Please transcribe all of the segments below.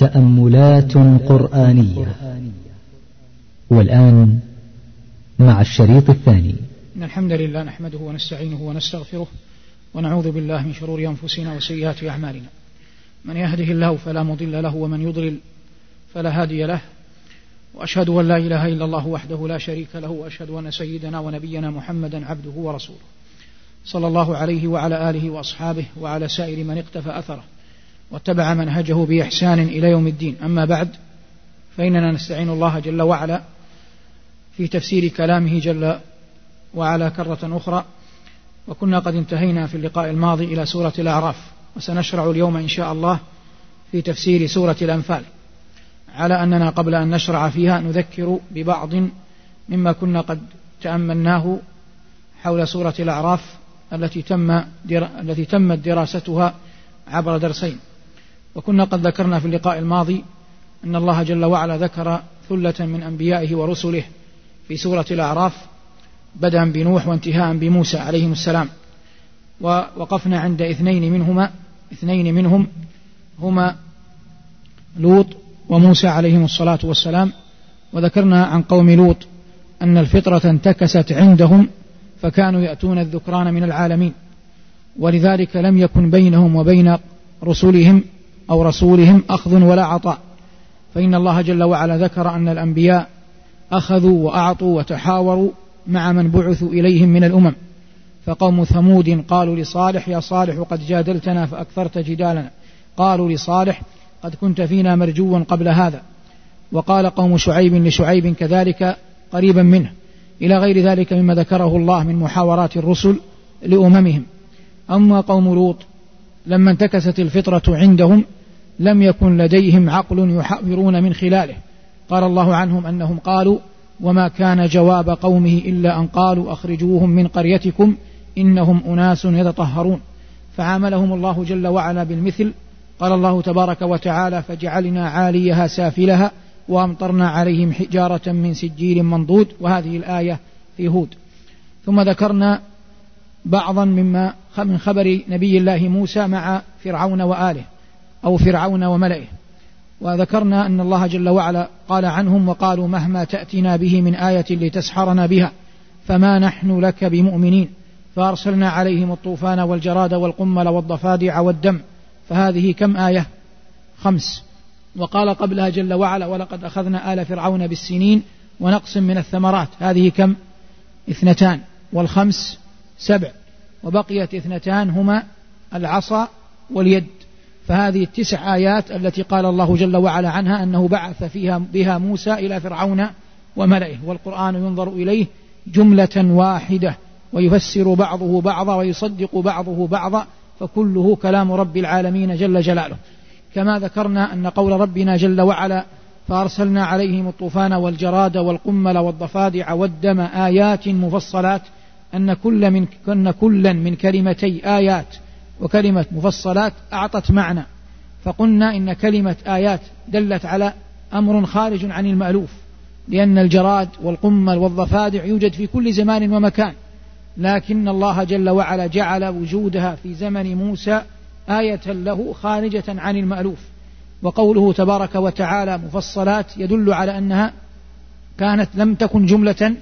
تأملات قرآنية. والآن مع الشريط الثاني. إن الحمد لله نحمده ونستعينه ونستغفره ونعوذ بالله من شرور أنفسنا وسيئات أعمالنا. من يهده الله فلا مضل له ومن يضلل فلا هادي له. وأشهد أن لا إله إلا الله وحده لا شريك له وأشهد أن سيدنا ونبينا محمدا عبده ورسوله. صلى الله عليه وعلى آله وأصحابه وعلى سائر من اقتفى أثره. واتبع منهجه بإحسان إلى يوم الدين. أما بعد فإننا نستعين الله جل وعلا في تفسير كلامه جل وعلا كرة أخرى. وكنا قد انتهينا في اللقاء الماضي إلى سورة الأعراف وسنشرع اليوم إن شاء الله في تفسير سورة الأنفال. على أننا قبل أن نشرع فيها نذكر ببعض مما كنا قد تأملناه حول سورة الأعراف التي تم التي تمت دراستها عبر درسين. وكنا قد ذكرنا في اللقاء الماضي أن الله جل وعلا ذكر ثلة من أنبيائه ورسله في سورة الأعراف بدءا بنوح وانتهاء بموسى عليهم السلام. ووقفنا عند اثنين منهما اثنين منهم هما لوط وموسى عليهم الصلاة والسلام. وذكرنا عن قوم لوط أن الفطرة انتكست عندهم فكانوا يأتون الذكران من العالمين. ولذلك لم يكن بينهم وبين رسلهم أو رسولهم أخذ ولا عطاء. فإن الله جل وعلا ذكر أن الأنبياء أخذوا وأعطوا وتحاوروا مع من بعثوا إليهم من الأمم. فقوم ثمود قالوا لصالح يا صالح قد جادلتنا فأكثرت جدالنا قالوا لصالح قد كنت فينا مرجوا قبل هذا. وقال قوم شعيب لشعيب كذلك قريبا منه إلى غير ذلك مما ذكره الله من محاورات الرسل لأممهم. أما قوم لوط لما انتكست الفطرة عندهم لم يكن لديهم عقل يحاورون من خلاله. قال الله عنهم أنهم قالوا وما كان جواب قومه إلا أن قالوا أخرجوهم من قريتكم إنهم أناس يتطهرون. فعاملهم الله جل وعلا بالمثل. قال الله تبارك وتعالى فجعلنا عاليها سافلها وأمطرنا عليهم حجارة من سجيل منضود. وهذه الآية في هود. ثم ذكرنا بعضا مما من خبر نبي الله موسى مع فرعون وآله. أو فرعون وملئه. وذكرنا أن الله جل وعلا قال عنهم وقالوا مهما تأتنا به من آية لتسحرنا بها فما نحن لك بمؤمنين. فأرسلنا عليهم الطوفان والجراد والقمل والضفادع والدم. فهذه كم آية؟ خمس. وقال قبلها جل وعلا ولقد أخذنا آل فرعون بالسنين ونقص من الثمرات. هذه كم؟ اثنتان. والخمس سبع. وبقيت اثنتان هما العصا واليد. فهذه التسع آيات التي قال الله جل وعلا عنها أنه بعث فيها بها موسى إلى فرعون وملئه والقرآن ينظر إليه جملة واحدة ويفسر بعضه بعضا ويصدق بعضه بعضا فكله كلام رب العالمين جل جلاله. كما ذكرنا أن قول ربنا جل وعلا فأرسلنا عليهم الطوفان والجراد والقمل والضفادع والدم آيات مفصلات أن كل من كلا من كلمتي آيات وكلمة مفصلات أعطت معنى. فقلنا إن كلمة آيات دلت على أمر خارج عن المألوف لأن الجراد والقمل والضفادع يوجد في كل زمان ومكان. لكن الله جل وعلا جعل وجودها في زمن موسى آية له خارجة عن المألوف. وقوله تبارك وتعالى مفصلات يدل على أنها كانت لم تكن جملة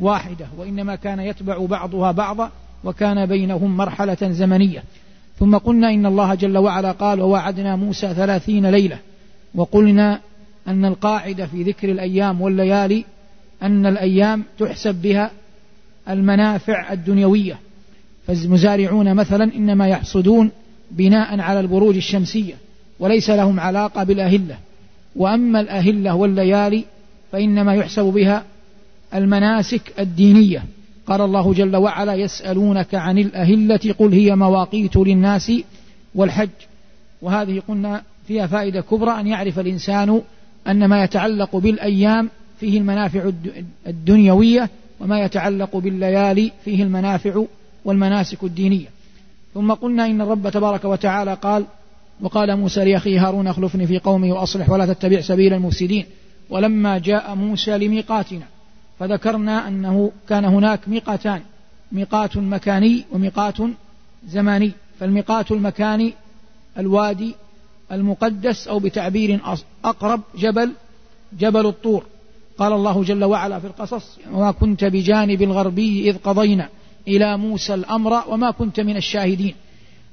واحدة وإنما كان يتبع بعضها بعضا وكان بينهم مرحلة زمنية. ثم قلنا إن الله جل وعلا قال ووعدنا موسى ثلاثين ليلة. وقلنا أن القاعدة في ذكر الأيام والليالي أن الأيام تحسب بها المنافع الدنيوية. فالمزارعون مثلا إنما يحصدون بناء على البروج الشمسية وليس لهم علاقة بالأهلة. وأما الأهلة والليالي فإنما يحسب بها المناسك الدينية. قال الله جل وعلا يسألونك عن الأهلة قل هي مواقيت للناس والحج. وهذه قلنا فيها فائدة كبرى أن يعرف الإنسان أن ما يتعلق بالأيام فيه المنافع الدنيوية وما يتعلق بالليالي فيه المنافع والمناسك الدينية. ثم قلنا إن الرب تبارك وتعالى قال وقال موسى لأخيه هارون اخلفني في قومي وأصلح ولا تتبع سبيل المفسدين. ولما جاء موسى لميقاتنا فذكرنا أنه كان هناك ميقاتان ميقات مكاني وميقات زماني. فالميقات المكاني الوادي المقدس أو بتعبير أقرب جبل جبل الطور. قال الله جل وعلا في القصص وما كنت بجانب الغربي إذ قضينا إلى موسى الأمر وما كنت من الشاهدين.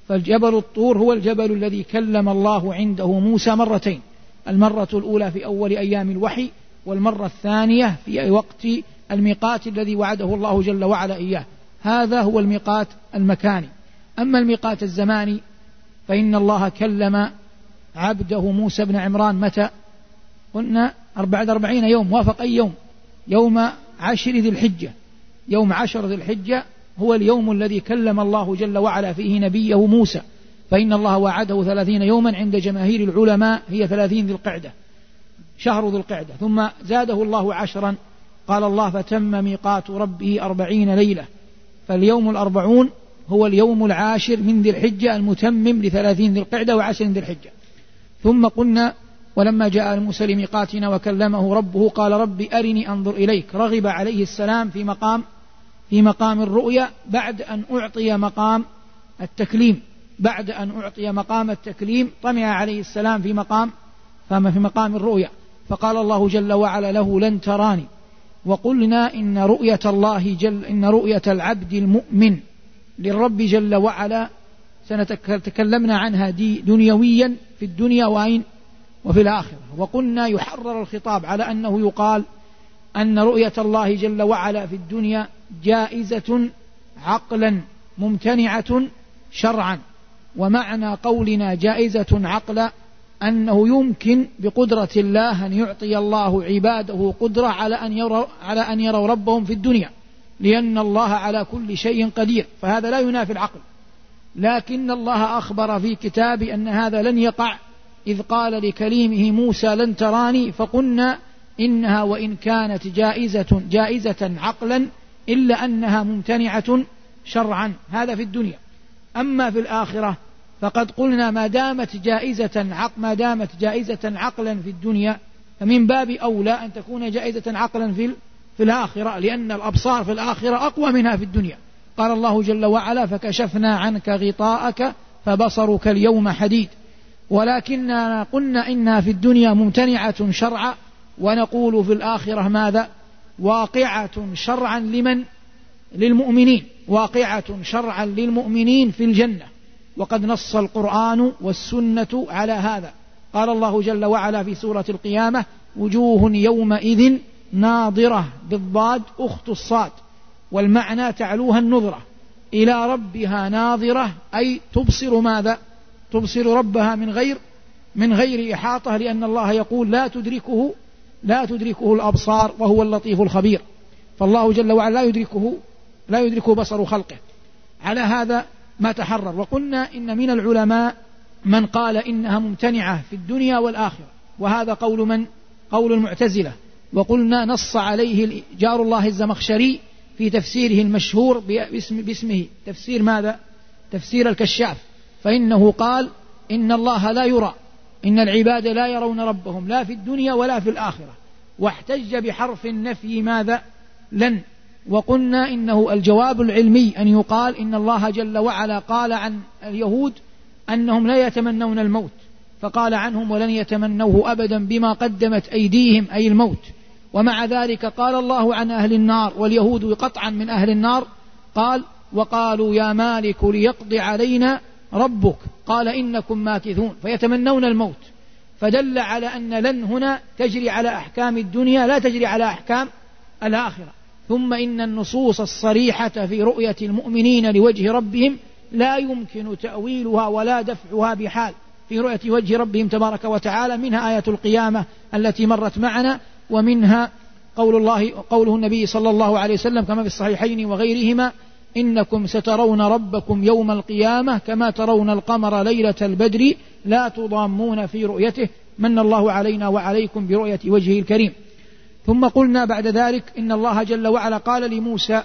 فالجبل الطور هو الجبل الذي كلم الله عنده موسى مرتين المرة الأولى في أول أيام الوحي والمرة الثانية في وقت الميقات الذي وعده الله جل وعلا إياه. هذا هو الميقات المكاني. أما الميقات الزماني فإن الله كلم عبده موسى بن عمران متى؟ قلنا بعد أربعين يوم وافق أي يوم؟ يوم عشر ذي الحجة. يوم عشر ذي الحجة هو اليوم الذي كلم الله جل وعلا فيه نبيه موسى. فإن الله وعده ثلاثين يوما عند جماهير العلماء هي ثلاثين ذي القعدة. شهر ذي القعدة ثم زاده الله عشرا قال الله فتم ميقات ربه أربعين ليلة فاليوم الأربعون هو اليوم العاشر من ذي الحجة المتمم لثلاثين ذي القعدة وعشر ذي الحجة. ثم قلنا ولما جاء موسى لميقاتنا وكلمه ربه قال رب أرني أنظر إليك. رغب عليه السلام في مقام في مقام الرؤيا بعد أن أعطي مقام التكليم. بعد أن أعطي مقام التكليم طمع عليه السلام في مقام في مقام الرؤيا. فقال الله جل وعلا له لن تراني. وقلنا إن رؤية الله جل إن رؤية العبد المؤمن للرب جل وعلا سنتكلمنا عنها دي دنيويا في الدنيا وأين؟ وفي الآخرة. وقلنا يحرر الخطاب على أنه يقال أن رؤية الله جل وعلا في الدنيا جائزة عقلا ممتنعة شرعا. ومعنى قولنا جائزة عقلا أنه يمكن بقدرة الله أن يعطي الله عباده قدرة على أن يروا على أن يروا ربهم في الدنيا لأن الله على كل شيء قدير فهذا لا ينافي العقل. لكن الله أخبر في كتاب أن هذا لن يقع إذ قال لكليمه موسى لن تراني؟ فقلنا إنها وإن كانت جائزة جائزة عقلا إلا أنها ممتنعة شرعا. هذا في الدنيا. أما في الآخرة فقد قلنا ما دامت جائزة عق ما دامت جائزة عقلا في الدنيا فمن باب أولى أن تكون جائزة عقلا في في الآخرة لأن الأبصار في الآخرة أقوى منها في الدنيا. قال الله جل وعلا فكشفنا عنك غطاءك فبصرك اليوم حديد ولكننا قلنا إنها في الدنيا ممتنعة شرعا ونقول في الآخرة ماذا؟ واقعة شرعا لمن؟ للمؤمنين. واقعة شرعا للمؤمنين في الجنة. وقد نص القرآن والسنة على هذا. قال الله جل وعلا في سورة القيامة وجوه يومئذ ناظرة بالضاد أخت الصاد. والمعنى تعلوها النظرة إلى ربها ناظرة أي تبصر ماذا؟ تبصر ربها من غير من غير إحاطة لأن الله يقول لا تدركه لا تدركه الأبصار وهو اللطيف الخبير فالله جل وعلا لا يدركه لا يدركه بصر خلقه. على هذا ما تحرر. وقلنا إن من العلماء من قال إنها ممتنعة في الدنيا والآخرة. وهذا قول من؟ قول المعتزلة. وقلنا نص عليه جار الله الزمخشري في تفسيره المشهور باسم باسمه. تفسير ماذا؟ تفسير الكشاف. فإنه قال إن الله لا يرى. إن العباد لا يرون ربهم. لا في الدنيا ولا في الآخرة. واحتج بحرف النفي ماذا؟ لن. وقلنا إنه الجواب العلمي أن يقال إن الله جل وعلا قال عن اليهود أنهم لا يتمنون الموت فقال عنهم ولن يتمنوه أبدا بما قدمت أيديهم أي الموت. ومع ذلك قال الله عن أهل النار واليهود قطعا من أهل النار. قال وقالوا يا مالك ليقضي علينا ربك. قال إنكم ماكثون. فيتمنون الموت. فدل على أن لن هنا تجري على أحكام الدنيا لا تجري على أحكام الآخرة. ثم إن النصوص الصريحة في رؤية المؤمنين لوجه ربهم لا يمكن تأويلها ولا دفعها بحال. في رؤية وجه ربهم تبارك وتعالى منها آية القيامة التي مرت معنا ومنها قول الله قوله النبي صلى الله عليه وسلم كما في الصحيحين وغيرهما إنكم سترون ربكم يوم القيامة كما ترون القمر ليلة البدر لا تضامون في رؤيته. من الله علينا وعليكم برؤية وجهه الكريم. ثم قلنا بعد ذلك إن الله جل وعلا قال لموسى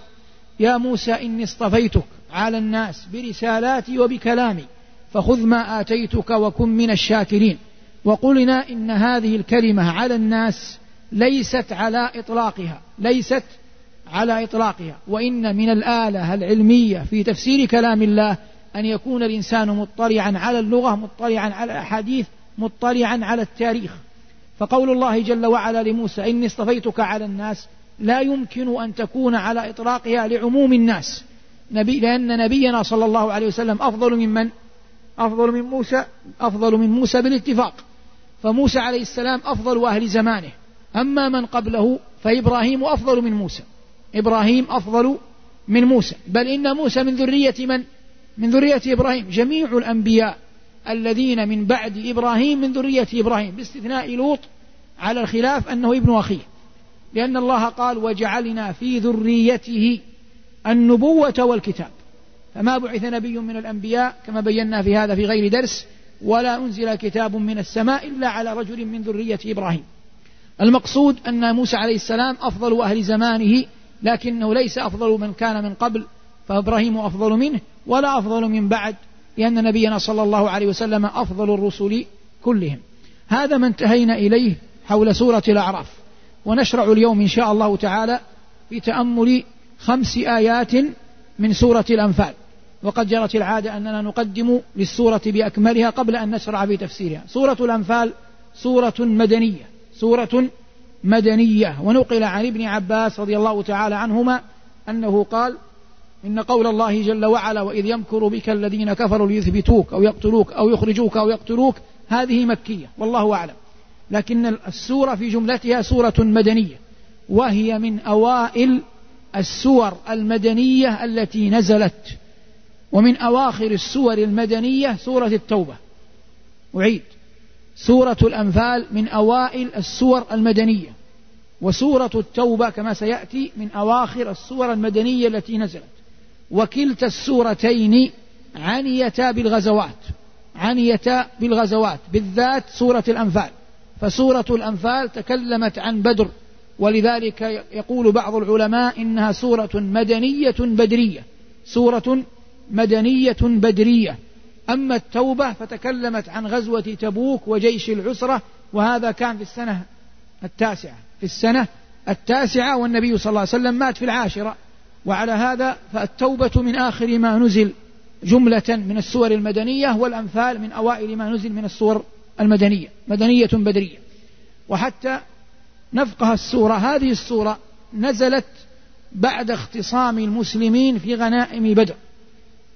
يا موسى إني اصطفيتك على الناس برسالاتي وبكلامي فخذ ما آتيتك وكن من الشاكرين. وقلنا إن هذه الكلمة على الناس ليست على إطلاقها ليست على إطلاقها. وإن من الآلة العلمية في تفسير كلام الله أن يكون الإنسان مطلعا على اللغة مطلعا على الأحاديث مطلعا على التاريخ. فقول الله جل وعلا لموسى إني اصطفيتك على الناس لا يمكن أن تكون على إطلاقها لعموم الناس. نبي لأن نبينا صلى الله عليه وسلم أفضل من من؟ أفضل من موسى أفضل من موسى بالاتفاق. فموسى عليه السلام أفضل أهل زمانه. أما من قبله فإبراهيم أفضل من موسى. إبراهيم أفضل من موسى. بل إن موسى من ذرية من؟ من ذرية إبراهيم. جميع الأنبياء الذين من بعد إبراهيم من ذرية إبراهيم باستثناء لوط على الخلاف أنه ابن أخيه. لأن الله قال وجعلنا في ذريته النبوة والكتاب فما بعث نبي من الأنبياء كما بينا في هذا في غير درس ولا أنزل كتاب من السماء إلا على رجل من ذرية إبراهيم. المقصود أن موسى عليه السلام أفضل أهل زمانه لكنه ليس أفضل من كان من قبل فإبراهيم أفضل منه ولا أفضل من بعد. لأن نبينا صلى الله عليه وسلم أفضل الرسل كلهم. هذا ما انتهينا إليه حول سورة الأعراف. ونشرع اليوم إن شاء الله تعالى في تأمل خمس آيات من سورة الأنفال. وقد جرت العادة أننا نقدم للسورة بأكملها قبل أن نشرع في تفسيرها. سورة الأنفال سورة مدنية. سورة مدنية. ونقل عن ابن عباس رضي الله تعالى عنهما أنه قال إن قول الله جل وعلا وإذ يمكر بك الذين كفروا ليثبتوك أو يقتلوك أو يخرجوك أو يقتلوك هذه مكية والله أعلم. لكن السورة في جملتها سورة مدنية وهي من أوائل السور المدنية التي نزلت ومن أواخر السور المدنية سورة التوبة. أعيد. سورة الأنفال من أوائل السور المدنية وسورة التوبة كما سيأتي من أواخر السور المدنية التي نزلت. وكلتا السورتين عنيتا بالغزوات عنيتا بالغزوات بالذات سورة الأنفال. فسورة الأنفال تكلمت عن بدر ولذلك يقول بعض العلماء إنها سورة مدنية بدرية. سورة مدنية بدرية. أما التوبة فتكلمت عن غزوة تبوك وجيش العسرة وهذا كان في السنة التاسعة. في السنة التاسعة والنبي صلى الله عليه وسلم مات في العاشرة. وعلى هذا فالتوبة من آخر ما نزل جملة من السور المدنية والأنفال من أوائل ما نزل من السور المدنية مدنية بدرية. وحتى نفقه السورة هذه السورة نزلت بعد اختصام المسلمين في غنائم بدر.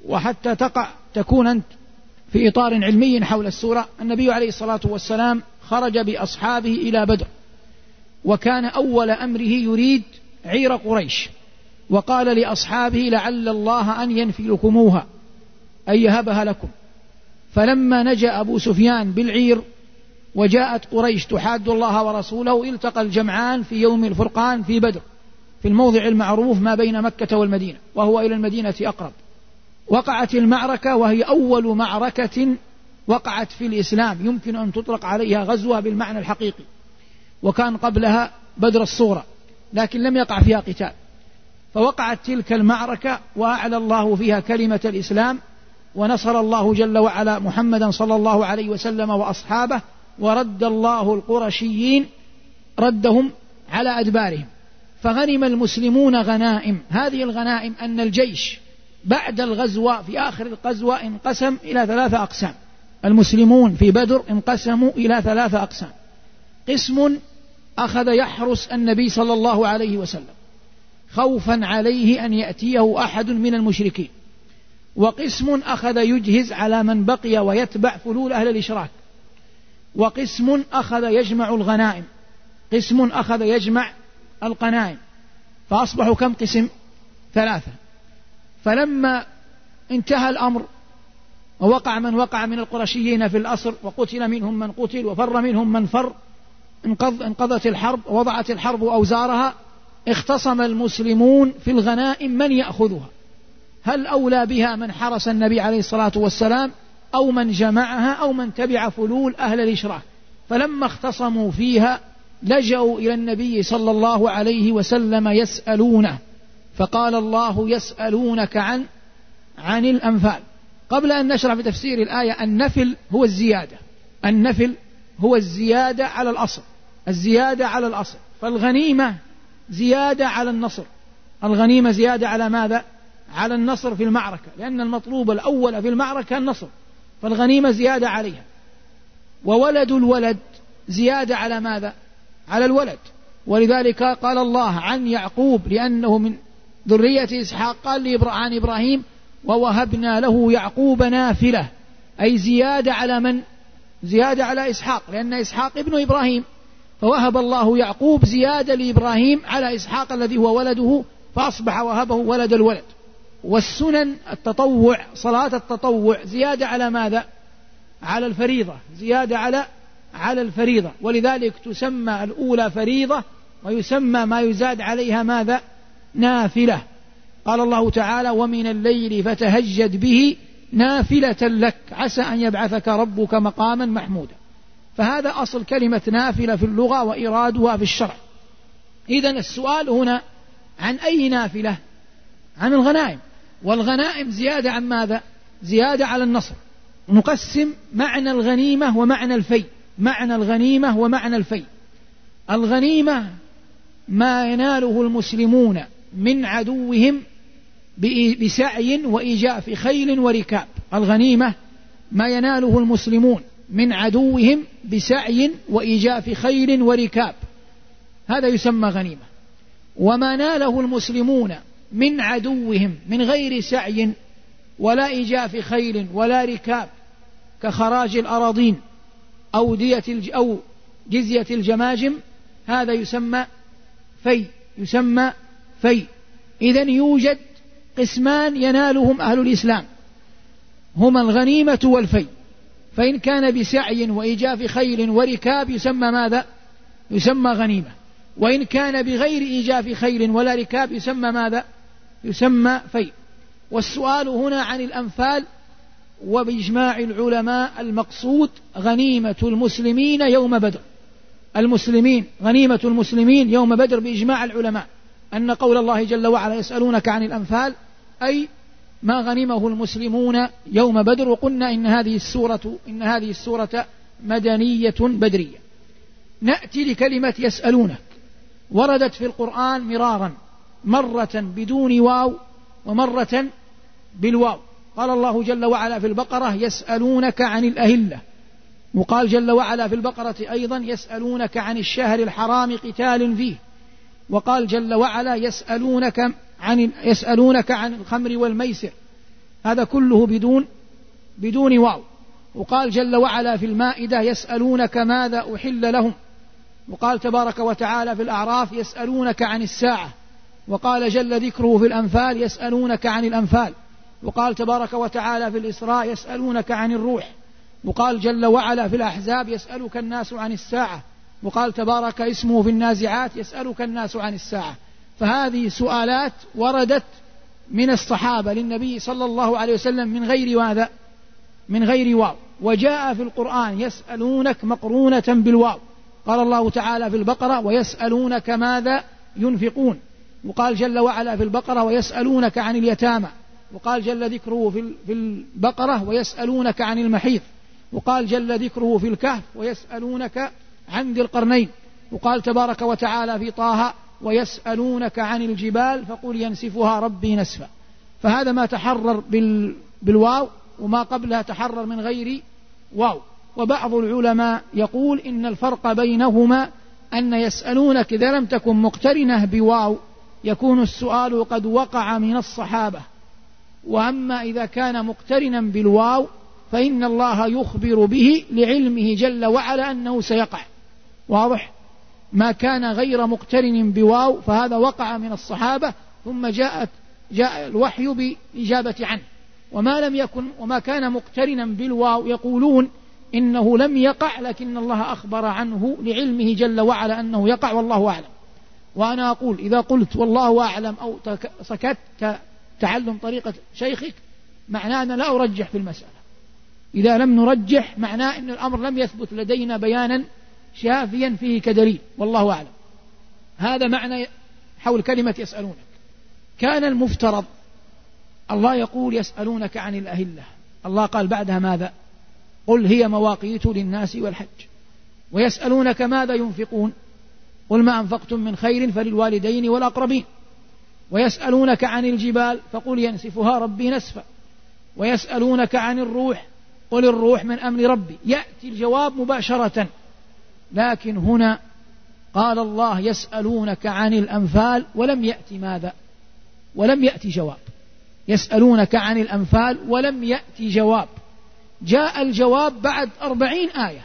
وحتى تقع تكون أنت في إطار علمي حول السورة النبي عليه الصلاة والسلام خرج بأصحابه إلى بدر. وكان أول أمره يريد عير قريش. وقال لأصحابه لعل الله أن ينفلكموها أن يهبها لكم. فلما نجا أبو سفيان بالعير وجاءت قريش تحاد الله ورسوله التقى الجمعان في يوم الفرقان في بدر في الموضع المعروف ما بين مكة والمدينة وهو إلى المدينة أقرب. وقعت المعركة وهي أول معركة وقعت في الإسلام يمكن أن تطلق عليها غزوة بالمعنى الحقيقي. وكان قبلها بدر الصورة لكن لم يقع فيها قتال. فوقعت تلك المعركة وأعلى الله فيها كلمة الإسلام ونصر الله جل وعلا محمدا صلى الله عليه وسلم وأصحابه ورد الله القرشيين ردهم على أدبارهم. فغنم المسلمون غنائم. هذه الغنائم أن الجيش بعد الغزوة في آخر الغزوة انقسم إلى ثلاثة أقسام. المسلمون في بدر انقسموا إلى ثلاثة أقسام. قسم أخذ يحرس النبي صلى الله عليه وسلم. خوفا عليه أن يأتيه أحد من المشركين. وقسم أخذ يجهز على من بقي ويتبع فلول أهل الإشراك. وقسم أخذ يجمع الغنائم. قسم أخذ يجمع القنائم. فأصبحوا كم قسم؟ ثلاثة. فلما انتهى الأمر ووقع من وقع من القرشيين في الأسر وقتل منهم من قتل وفر منهم من فر انقض انقضت الحرب ووضعت الحرب أوزارها اختصم المسلمون في الغنائم من يأخذها. هل أولى بها من حرس النبي عليه الصلاة والسلام أو من جمعها أو من تبع فلول أهل الإشراك؟ فلما اختصموا فيها لجأوا إلى النبي صلى الله عليه وسلم يسألونه. فقال الله يسألونك عن عن الأنفال. قبل أن نشرح في تفسير الآية النفل هو الزيادة. النفل هو الزيادة على الأصل. الزيادة على الأصل. فالغنيمة زيادة على النصر. الغنيمة زيادة على ماذا؟ على النصر في المعركة لأن المطلوب الأول في المعركة النصر فالغنيمة زيادة عليها. وولد الولد زيادة على ماذا؟ على الولد. ولذلك قال الله عن يعقوب لأنه من ذرية إسحاق قال عن إبراهيم ووهبنا له يعقوب نافلة. أي زيادة على من؟ زيادة على إسحاق لأن إسحاق ابن إبراهيم. فوهب الله يعقوب زيادة لإبراهيم على إسحاق الذي هو ولده فأصبح وهبه ولد الولد. والسنن التطوع صلاة التطوع زيادة على ماذا؟ على الفريضة زيادة على على الفريضة. ولذلك تسمى الأولى فريضة ويسمى ما يزاد عليها ماذا؟ نافلة. قال الله تعالى ومن الليل فتهجد به نافلة لك عسى أن يبعثك ربك مقاما محمودا. فهذا أصل كلمة نافلة في اللغة وإرادها في الشرع. إذا السؤال هنا عن أي نافلة؟ عن الغنائم. والغنائم زيادة عن ماذا؟ زيادة على النصر. نقسم معنى الغنيمة ومعنى الفيء. معنى الغنيمة ومعنى الفيء. الغنيمة ما يناله المسلمون من عدوهم بسعي وإيجاف خيل وركاب. الغنيمة ما يناله المسلمون. من عدوهم بسعي وإيجاف خيل وركاب. هذا يسمى غنيمة. وما ناله المسلمون من عدوهم من غير سعي ولا إيجاف خيل ولا ركاب كخراج الأراضين أو دية أو جزية الجماجم هذا يسمى في يسمى في. إذا يوجد قسمان ينالهم أهل الإسلام. هما الغنيمة والفي. فإن كان بسعي وإيجاف خيل وركاب يسمى ماذا؟ يسمى غنيمة وإن كان بغير إيجاف خيل ولا ركاب يسمى ماذا؟ يسمى في والسؤال هنا عن الأنفال وبإجماع العلماء المقصود غنيمة المسلمين يوم بدر المسلمين غنيمة المسلمين يوم بدر بإجماع العلماء أن قول الله جل وعلا يسألونك عن الأنفال أي ما غنمه المسلمون يوم بدر وقلنا إن هذه السورة إن هذه السورة مدنية بدرية. نأتي لكلمة يسألونك. وردت في القرآن مرارا مرة بدون واو ومرة بالواو. قال الله جل وعلا في البقرة يسألونك عن الأهلة. وقال جل وعلا في البقرة أيضا يسألونك عن الشهر الحرام قتال فيه. وقال جل وعلا يسألونك عن يسألونك عن الخمر والميسر. هذا كله بدون بدون واو. وقال جل وعلا في المائدة يسألونك ماذا أحل لهم. وقال تبارك وتعالى في الأعراف يسألونك عن الساعة. وقال جل ذكره في الأنفال يسألونك عن الأنفال. وقال تبارك وتعالى في الإسراء يسألونك عن الروح. وقال جل وعلا في الأحزاب يسألك الناس عن الساعة. وقال تبارك اسمه في النازعات يسألك الناس عن الساعة. فهذه سؤالات وردت من الصحابة للنبي صلى الله عليه وسلم من غير ماذا؟ من غير واو. وجاء في القرآن يسألونك مقرونة بالواو. قال الله تعالى في البقرة ويسألونك ماذا ينفقون. وقال جل وعلا في البقرة ويسألونك عن اليتامى. وقال جل ذكره في البقرة ويسألونك عن المحيط. وقال جل ذكره في الكهف ويسألونك عن ذي القرنين. وقال تبارك وتعالى في طه ويسألونك عن الجبال فقل ينسفها ربي نسفا. فهذا ما تحرر بال بالواو وما قبلها تحرر من غير واو. وبعض العلماء يقول إن الفرق بينهما أن يسألونك إذا لم تكن مقترنة بواو يكون السؤال قد وقع من الصحابة. وأما إذا كان مقترنا بالواو فإن الله يخبر به لعلمه جل وعلا أنه سيقع. واضح؟ ما كان غير مقترن بواو فهذا وقع من الصحابة ثم جاءت جاء الوحي بإجابة عنه. وما لم يكن وما كان مقترنا بالواو يقولون إنه لم يقع لكن الله أخبر عنه لعلمه جل وعلا أنه يقع والله أعلم. وأنا أقول إذا قلت والله أعلم أو سكت تعلم طريقة شيخك معناه أن لا أرجح في المسألة. إذا لم نرجح معناه أن الأمر لم يثبت لدينا بيانا شافيا فيه كدليل والله أعلم. هذا معنى حول كلمة يسألونك. كان المفترض الله يقول يسألونك عن الأهلة. الله قال بعدها ماذا؟ قل هي مواقيت للناس والحج. ويسألونك ماذا ينفقون؟ قل ما أنفقتم من خير فللوالدين والأقربين. ويسألونك عن الجبال فقل ينسفها ربي نسفا. ويسألونك عن الروح قل الروح من أمر ربي. يأتي الجواب مباشرة. لكن هنا قال الله يسألونك عن الأنفال ولم يأتي ماذا؟ ولم يأتي جواب. يسألونك عن الأنفال ولم يأتي جواب. جاء الجواب بعد أربعين آية.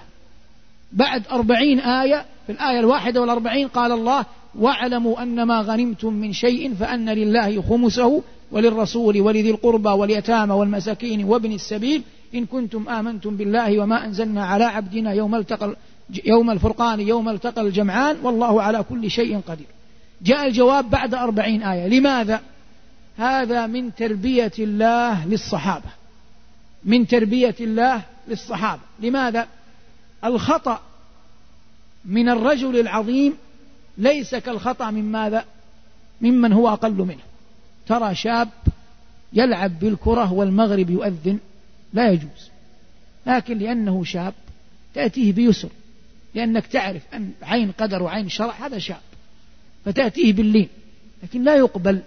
بعد أربعين آية في الآية الواحدة والأربعين قال الله واعلموا أن ما غنمتم من شيء فأن لله خمسه وللرسول ولذي القربى واليتامى والمساكين وابن السبيل. إن كنتم آمنتم بالله وما أنزلنا على عبدنا يوم التقى يوم الفرقان يوم التقى الجمعان والله على كل شيء قدير. جاء الجواب بعد أربعين آية. لماذا؟ هذا من تربية الله للصحابة. من تربية الله للصحابة. لماذا؟ الخطأ من الرجل العظيم ليس كالخطأ من ماذا؟ ممن هو أقل منه. ترى شاب يلعب بالكرة والمغرب يؤذن. لا يجوز. لكن لأنه شاب تأتيه بيسر. لأنك تعرف أن عين قدر وعين شرع هذا شاب فتأتيه باللين لكن لا يقبل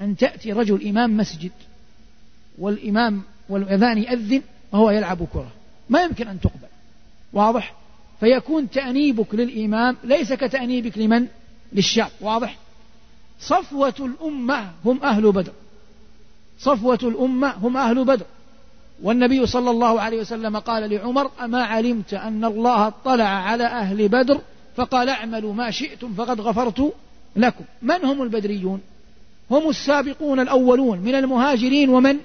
أن تأتي رجل إمام مسجد والإمام والأذان يأذن وهو يلعب كرة. ما يمكن أن تقبل. واضح؟ فيكون تأنيبك للإمام ليس كتأنيبك لمن؟ للشاب. واضح؟ صفوة الأمة هم أهل بدر. صفوة الأمة هم أهل بدر. والنبي صلى الله عليه وسلم قال لعمر أما علمت أن الله اطلع على أهل بدر فقال اعملوا ما شئتم فقد غفرت لكم. من هم البدريون؟ هم السابقون الأولون من المهاجرين ومن؟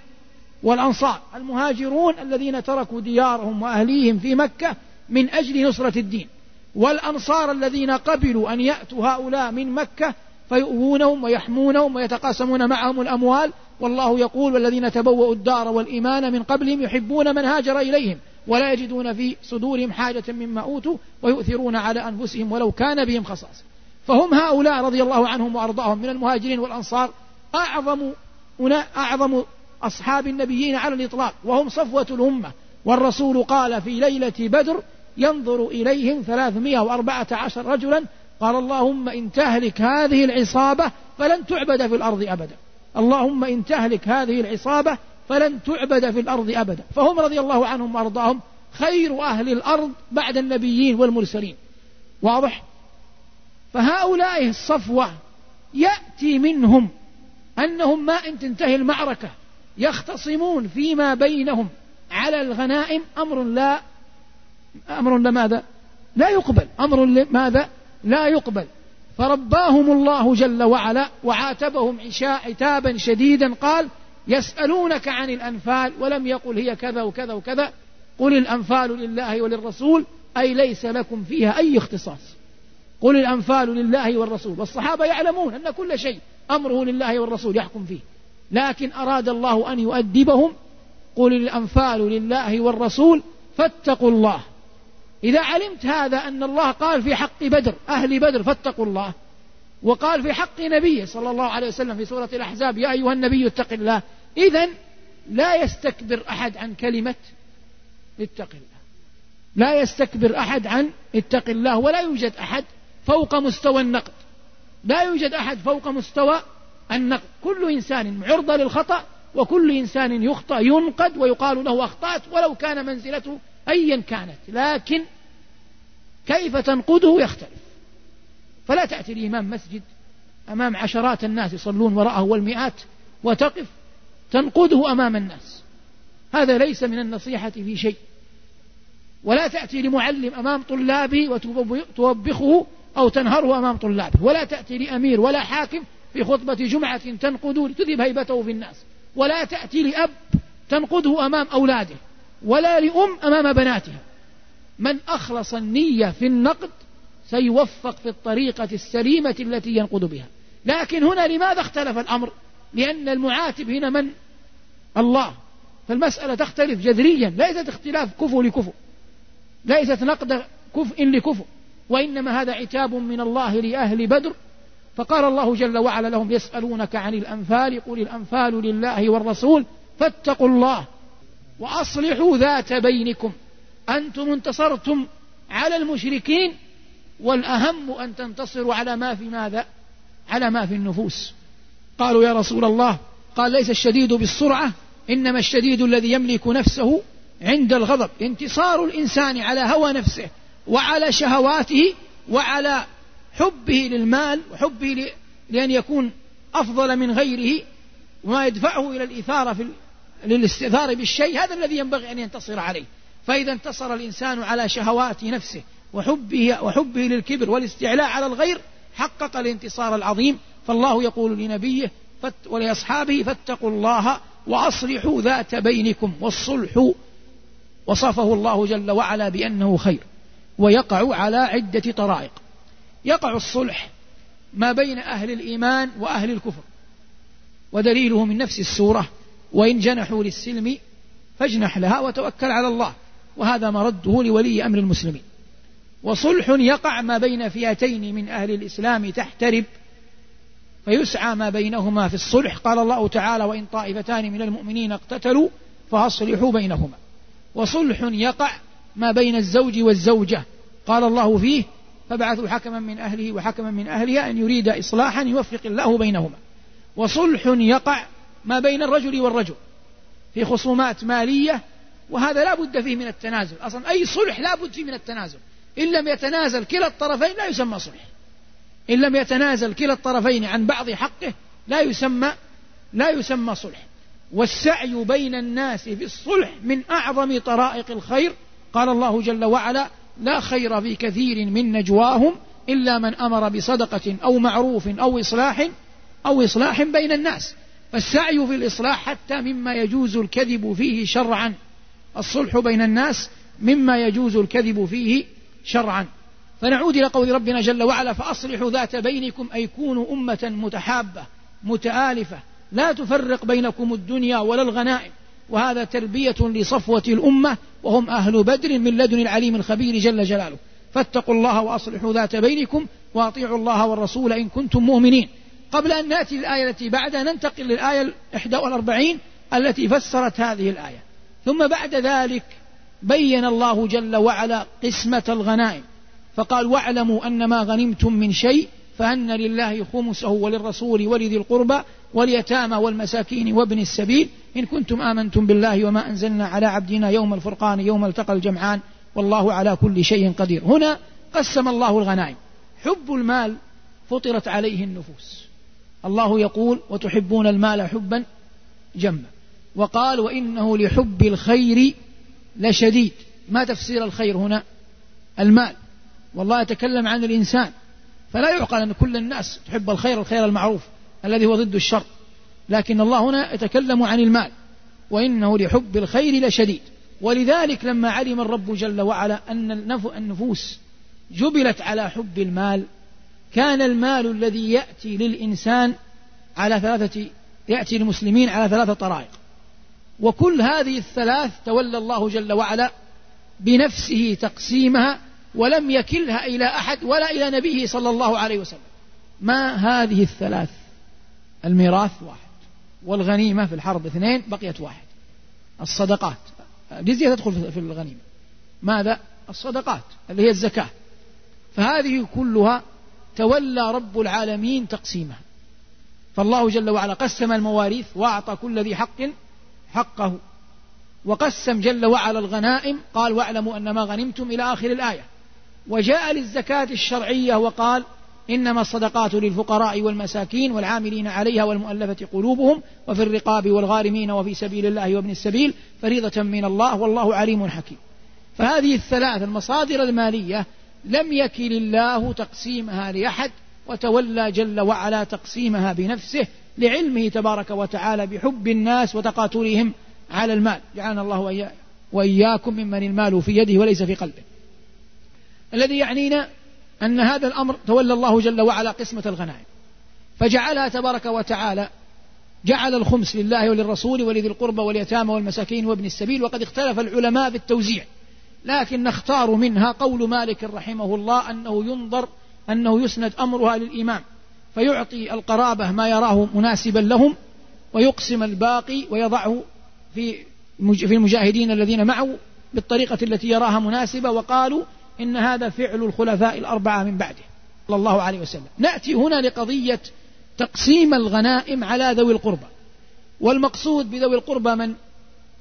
والأنصار. المهاجرون الذين تركوا ديارهم وأهليهم في مكة من أجل نصرة الدين. والأنصار الذين قبلوا أن يأتوا هؤلاء من مكة فيؤوونهم ويحمونهم ويتقاسمون معهم الأموال والله يقول والذين تبوأوا الدار والإيمان من قبلهم يحبون من هاجر إليهم ولا يجدون في صدورهم حاجة مما أوتوا ويؤثرون على أنفسهم ولو كان بهم خصاصة. فهم هؤلاء رضي الله عنهم وأرضاهم من المهاجرين والأنصار أعظم أعظم أصحاب النبيين على الإطلاق وهم صفوة الأمة. والرسول قال في ليلة بدر ينظر إليهم ثلاثمائة وأربعة عشر رجلا قال اللهم إن تهلك هذه العصابة فلن تعبد في الأرض أبدا. اللهم إن تهلك هذه العصابة فلن تعبد في الأرض أبدا. فهم رضي الله عنهم وأرضاهم خير أهل الأرض بعد النبيين والمرسلين. واضح؟ فهؤلاء الصفوة يأتي منهم أنهم ما إن تنتهي المعركة يختصمون فيما بينهم على الغنائم. أمر لا أمر لماذا؟ لا يقبل. أمر لماذا؟ لا يقبل. فرباهم الله جل وعلا وعاتبهم عتابا شديدا قال يسألونك عن الأنفال ولم يقل هي كذا وكذا وكذا قل الأنفال لله وللرسول أي ليس لكم فيها أي اختصاص قل الأنفال لله والرسول والصحابة يعلمون أن كل شيء أمره لله والرسول يحكم فيه لكن أراد الله أن يؤدبهم قل الأنفال لله والرسول فاتقوا الله إذا علمت هذا أن الله قال في حق بدر أهل بدر فاتقوا الله. وقال في حق نبيه صلى الله عليه وسلم في سورة الأحزاب يا أيها النبي اتق الله. إذا لا يستكبر أحد عن كلمة اتق الله. لا يستكبر أحد عن اتق الله ولا يوجد أحد فوق مستوى النقد. لا يوجد أحد فوق مستوى النقد. كل إنسان عرضة للخطأ وكل إنسان يخطأ ينقد ويقال له أخطأت ولو كان منزلته أيا كانت. لكن كيف تنقده يختلف. فلا تأتي الإمام مسجد أمام عشرات الناس يصلون وراءه والمئات وتقف تنقده أمام الناس. هذا ليس من النصيحة في شيء. ولا تأتي لمعلم أمام طلابه وتوبخه أو تنهره أمام طلابه. ولا تأتي لأمير ولا حاكم في خطبة جمعة تنقده لتذهب هيبته في الناس. ولا تأتي لأب تنقده أمام أولاده. ولا لأم أمام بناتها من أخلص النية في النقد سيوفق في الطريقة السليمة التي ينقد بها. لكن هنا لماذا اختلف الأمر؟ لأن المعاتب هنا من؟ الله. فالمسألة تختلف جذريا. ليست اختلاف كفو لكفو. ليست نقد كفء لكفو وإنما هذا عتاب من الله لأهل بدر. فقال الله جل وعلا لهم يسألونك عن الأنفال قل الأنفال لله والرسول فاتقوا الله وأصلحوا ذات بينكم. أنتم انتصرتم على المشركين والأهم أن تنتصروا على ما في ماذا؟ على ما في النفوس. قالوا يا رسول الله قال ليس الشديد بالسرعة إنما الشديد الذي يملك نفسه عند الغضب. انتصار الإنسان على هوى نفسه وعلى شهواته وعلى حبه للمال وحبه لأن يكون أفضل من غيره وما يدفعه إلى الإثارة في للاستئثار بالشيء هذا الذي ينبغي أن ينتصر عليه. فإذا انتصر الإنسان على شهوات نفسه وحبه وحبه للكبر والاستعلاء على الغير حقق الانتصار العظيم. فالله يقول لنبيه ولأصحابه فاتقوا الله وأصلحوا ذات بينكم والصلح. وصفه الله جل وعلا بأنه خير ويقع على عدة طرائق. يقع الصلح ما بين أهل الإيمان وأهل الكفر ودليله من نفس السورة وإن جنحوا للسلم فاجنح لها وتوكل على الله. وهذا مرده لولي أمر المسلمين. وصلح يقع ما بين فئتين من أهل الإسلام تحترب فيسعى ما بينهما في الصلح. قال الله تعالى وإن طائفتان من المؤمنين اقتتلوا فأصلحوا بينهما. وصلح يقع ما بين الزوج والزوجة. قال الله فيه فبعثوا حكما من أهله وحكما من أهلها أن يريد إصلاحا يوفق الله بينهما. وصلح يقع ما بين الرجل والرجل في خصومات مالية وهذا لا بد فيه من التنازل. أصلا أي صلح لا بد فيه من التنازل. إن لم يتنازل كلا الطرفين لا يسمى صلح. إن لم يتنازل كلا الطرفين عن بعض حقه لا يسمى لا يسمى صلح. والسعي بين الناس في الصلح من أعظم طرائق الخير. قال الله جل وعلا لا خير في كثير من نجواهم إلا من أمر بصدقة أو معروف أو إصلاح أو إصلاح بين الناس. فالسعي في الإصلاح حتى مما يجوز الكذب فيه شرعا. الصلح بين الناس مما يجوز الكذب فيه شرعا. فنعود إلى قول ربنا جل وعلا فأصلحوا ذات بينكم أي كونوا أمة متحابة متآلفة. لا تفرق بينكم الدنيا ولا الغنائم. وهذا تربية لصفوة الأمة وهم أهل بدر من لدن العليم الخبير جل جلاله. فاتقوا الله وأصلحوا ذات بينكم وأطيعوا الله والرسول إن كنتم مؤمنين. قبل أن نأتي للآية التي بعدها ننتقل للآية الإحدى والأربعين التي فسرت هذه الآية. ثم بعد ذلك بين الله جل وعلا قسمة الغنائم. فقال واعلموا أن ما غنمتم من شيء فأن لله خمسه وللرسول ولذي القربى واليتامى والمساكين وابن السبيل. إن كنتم آمنتم بالله وما أنزلنا على عبدنا يوم الفرقان يوم التقى الجمعان والله على كل شيء قدير. هنا قسم الله الغنائم. حب المال فطرت عليه النفوس. الله يقول وتحبون المال حبا جما. وقال وإنه لحب الخير لشديد. ما تفسير الخير هنا؟ المال. والله يتكلم عن الإنسان. فلا يعقل أن كل الناس تحب الخير الخير المعروف الذي هو ضد الشر. لكن الله هنا يتكلم عن المال. وإنه لحب الخير لشديد. ولذلك لما علم الرب جل وعلا أن النفوس جبلت على حب المال كان المال الذي يأتي للإنسان على ثلاثة يأتي للمسلمين على ثلاثة طرائق. وكل هذه الثلاث تولى الله جل وعلا بنفسه تقسيمها ولم يكلها إلى أحد ولا إلى نبيه صلى الله عليه وسلم. ما هذه الثلاث؟ الميراث واحد والغنيمة في الحرب اثنين بقيت واحد. الصدقات. الجزية تدخل في الغنيمة. ماذا؟ الصدقات اللي هي الزكاة. فهذه كلها تولى رب العالمين تقسيمها. فالله جل وعلا قسم المواريث وأعطى كل ذي حق حقه وقسم جل وعلا الغنائم قال واعلموا أن ما غنمتم إلى آخر الآية. وجاء للزكاة الشرعية وقال إنما الصدقات للفقراء والمساكين والعاملين عليها والمؤلفة قلوبهم وفي الرقاب والغارمين وفي سبيل الله وابن السبيل فريضة من الله والله عليم حكيم. فهذه الثلاث المصادر المالية لم يكل الله تقسيمها لأحد وتولى جل وعلا تقسيمها بنفسه لعلمه تبارك وتعالى بحب الناس وتقاتلهم على المال. جعلنا الله وإياكم ممن المال في يده وليس في قلبه. الذي يعنينا أن هذا الأمر تولى الله جل وعلا قسمة الغنائم. فجعلها تبارك وتعالى جعل الخمس لله وللرسول ولذي القربى واليتامى والمساكين وابن السبيل وقد اختلف العلماء في التوزيع. لكن نختار منها قول مالك رحمه الله أنه ينظر أنه يسند أمرها للإمام. فيعطي القرابة ما يراه مناسبا لهم ويقسم الباقي ويضعه في في المجاهدين الذين معه بالطريقة التي يراها مناسبة وقالوا إن هذا فعل الخلفاء الأربعة من بعده صلى الله عليه وسلم. نأتي هنا لقضية تقسيم الغنائم على ذوي القربى. والمقصود بذوي القربى من؟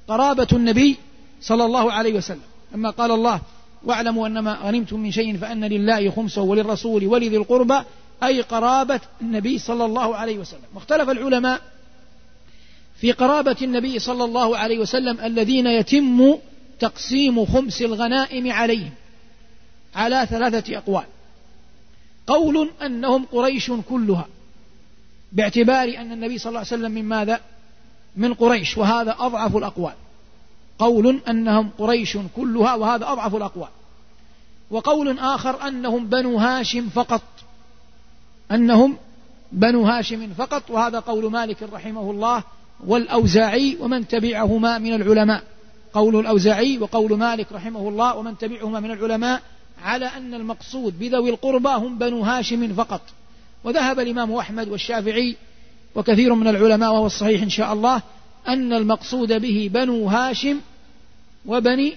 قرابة النبي صلى الله عليه وسلم. لما قال الله واعلموا أنما غنمتم من شيء فأن لله خمسه وللرسول ولذي القربى أي قرابة النبي صلى الله عليه وسلم. واختلف العلماء في قرابة النبي صلى الله عليه وسلم الذين يتم تقسيم خمس الغنائم عليهم على ثلاثة أقوال. قول أنهم قريش كلها باعتبار أن النبي صلى الله عليه وسلم من ماذا؟ من قريش وهذا أضعف الأقوال. قول أنهم قريش كلها وهذا أضعف الأقوال. وقول آخر أنهم بنو هاشم فقط. أنهم بنو هاشم فقط وهذا قول مالك رحمه الله والأوزاعي ومن تبعهما من العلماء. قول الأوزاعي وقول مالك رحمه الله ومن تبعهما من العلماء على أن المقصود بذوي القربى هم بنو هاشم فقط. وذهب الإمام أحمد والشافعي وكثير من العلماء وهو الصحيح إن شاء الله أن المقصود به بنو هاشم وبني